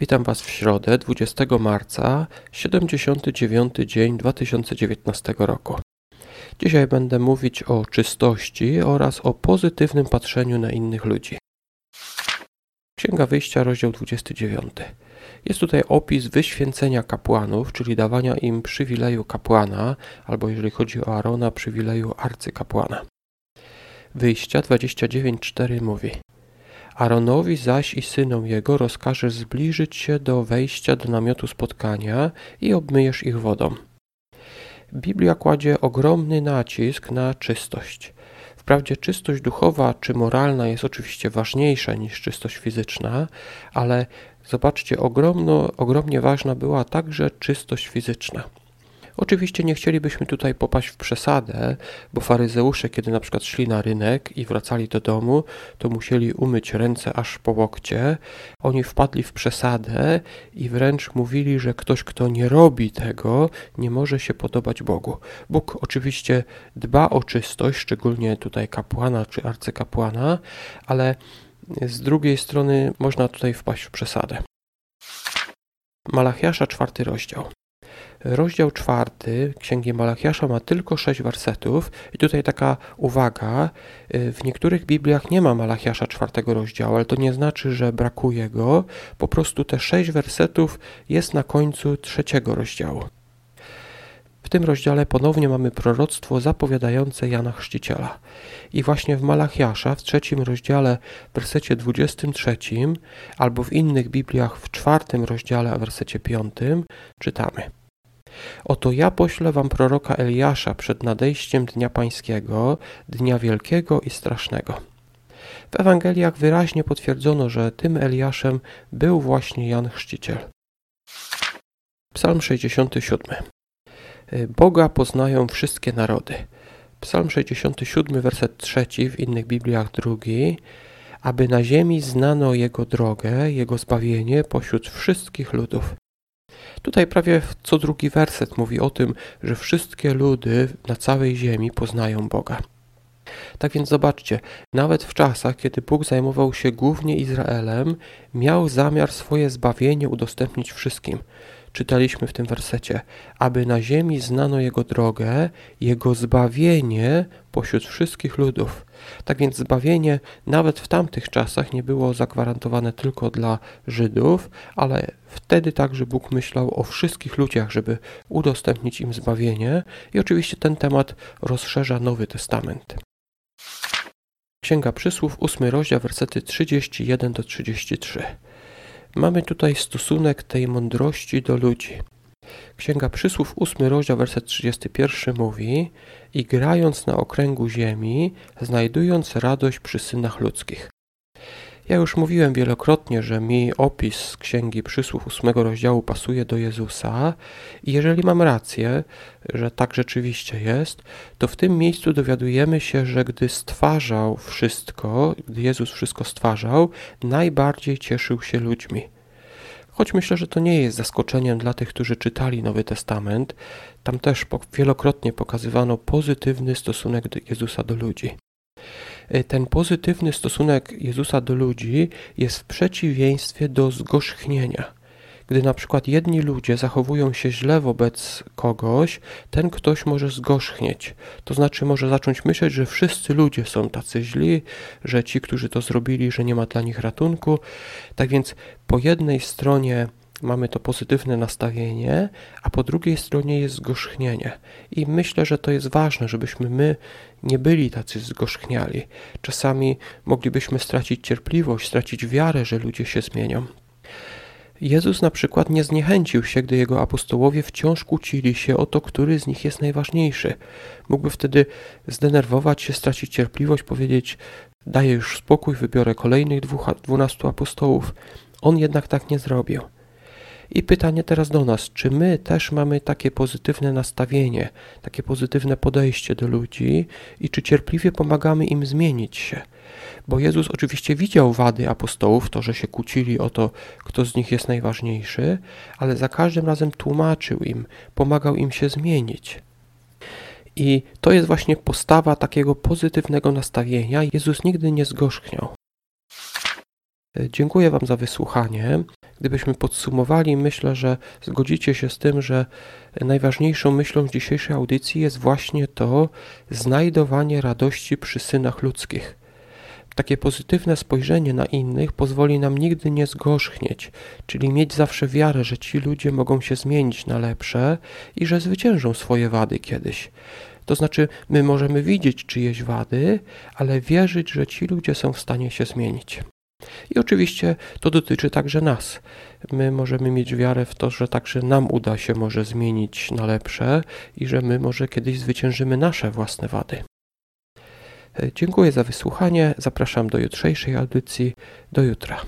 Witam Was w środę 20 marca, 79 dzień 2019 roku. Dzisiaj będę mówić o czystości oraz o pozytywnym patrzeniu na innych ludzi. Księga Wyjścia, rozdział 29. Jest tutaj opis wyświęcenia kapłanów, czyli dawania im przywileju kapłana, albo jeżeli chodzi o Arona, przywileju arcykapłana. Wyjścia 29.4 mówi Aaronowi zaś i synom jego rozkażesz zbliżyć się do wejścia do namiotu spotkania i obmyjesz ich wodą. Biblia kładzie ogromny nacisk na czystość. Wprawdzie czystość duchowa czy moralna jest oczywiście ważniejsza niż czystość fizyczna, ale zobaczcie, ogromno, ogromnie ważna była także czystość fizyczna. Oczywiście nie chcielibyśmy tutaj popaść w przesadę, bo faryzeusze, kiedy na przykład szli na rynek i wracali do domu, to musieli umyć ręce aż po łokcie. Oni wpadli w przesadę i wręcz mówili, że ktoś, kto nie robi tego, nie może się podobać Bogu. Bóg oczywiście dba o czystość, szczególnie tutaj kapłana czy arcykapłana, ale z drugiej strony można tutaj wpaść w przesadę. Malachiasza, czwarty rozdział. Rozdział czwarty Księgi Malachiasza ma tylko sześć wersetów i tutaj taka uwaga, y, w niektórych Bibliach nie ma Malachiasza czwartego rozdziału, ale to nie znaczy, że brakuje go, po prostu te sześć wersetów jest na końcu trzeciego rozdziału. W tym rozdziale ponownie mamy proroctwo zapowiadające Jana Chrzciciela. I właśnie w Malachiasza, w trzecim rozdziale, w wersecie 23, albo w innych Bibliach w czwartym rozdziale, a wersecie piątym, czytamy – Oto ja poślę wam proroka Eliasza przed nadejściem Dnia Pańskiego, Dnia Wielkiego i Strasznego. W Ewangeliach wyraźnie potwierdzono, że tym Eliaszem był właśnie Jan Chrzciciel. Psalm 67. Boga poznają wszystkie narody. Psalm 67, werset 3, w innych Bibliach drugi. Aby na ziemi znano Jego drogę, Jego zbawienie pośród wszystkich ludów. Tutaj prawie co drugi werset mówi o tym, że wszystkie ludy na całej ziemi poznają Boga. Tak więc zobaczcie, nawet w czasach, kiedy Bóg zajmował się głównie Izraelem, miał zamiar swoje zbawienie udostępnić wszystkim. Czytaliśmy w tym wersecie, aby na ziemi znano Jego drogę, Jego zbawienie pośród wszystkich ludów. Tak więc zbawienie nawet w tamtych czasach nie było zagwarantowane tylko dla Żydów, ale wtedy także Bóg myślał o wszystkich ludziach, żeby udostępnić im zbawienie i oczywiście ten temat rozszerza Nowy Testament. Księga Przysłów, 8 rozdział, wersety 31 do 33. Mamy tutaj stosunek tej mądrości do ludzi. Księga Przysłów, 8 rozdział, werset 31 mówi I grając na okręgu ziemi, znajdując radość przy synach ludzkich. Ja już mówiłem wielokrotnie, że mi opis z Księgi Przysłów 8 rozdziału pasuje do Jezusa i jeżeli mam rację, że tak rzeczywiście jest, to w tym miejscu dowiadujemy się, że gdy stwarzał wszystko, gdy Jezus wszystko stwarzał, najbardziej cieszył się ludźmi. Choć myślę, że to nie jest zaskoczeniem dla tych, którzy czytali Nowy Testament, tam też wielokrotnie pokazywano pozytywny stosunek Jezusa do ludzi. E, ten pozytywny stosunek Jezusa do ludzi jest w przeciwieństwie do zgorzchnienia. Gdy na przykład jedni ludzie zachowują się źle wobec kogoś, ten ktoś może zgorzchnieć. To znaczy może zacząć myśleć, że wszyscy ludzie są tacy źli, że ci, którzy to zrobili, że nie ma dla nich ratunku. Tak więc po jednej stronie mamy to pozytywne nastawienie, a po drugiej stronie jest zgorzchnienie. I myślę, że to jest ważne, żebyśmy my nie byli tacy zgorzchniali. Czasami moglibyśmy stracić cierpliwość, stracić wiarę, że ludzie się zmienią. Jezus na przykład nie zniechęcił się, gdy jego apostołowie wciąż kłócili się o to, który z nich jest najważniejszy. Mógłby wtedy zdenerwować się, stracić cierpliwość, powiedzieć: Daję już spokój, wybiorę kolejnych dwóch, dwunastu apostołów. On jednak tak nie zrobił. I pytanie teraz do nas, czy my też mamy takie pozytywne nastawienie, takie pozytywne podejście do ludzi i czy cierpliwie pomagamy im zmienić się? Bo Jezus oczywiście widział wady apostołów, to, że się kłócili o to, kto z nich jest najważniejszy, ale za każdym razem tłumaczył im, pomagał im się zmienić. I to jest właśnie postawa takiego pozytywnego nastawienia. Jezus nigdy nie zgorzchniał. E, dziękuję Wam za wysłuchanie. Gdybyśmy podsumowali, myślę, że zgodzicie się z tym, że najważniejszą myślą dzisiejszej audycji jest właśnie to znajdowanie radości przy synach ludzkich. Takie pozytywne spojrzenie na innych pozwoli nam nigdy nie zgorzchnieć, czyli mieć zawsze wiarę, że ci ludzie mogą się zmienić na lepsze i że zwyciężą swoje wady kiedyś. To znaczy, my możemy widzieć czyjeś wady, ale wierzyć, że ci ludzie są w stanie się zmienić. I oczywiście to dotyczy także nas. My możemy mieć wiarę w to, że także nam uda się może zmienić na lepsze i że my może kiedyś zwyciężymy nasze własne wady. Dziękuję za wysłuchanie. Zapraszam do jutrzejszej audycji. Do jutra.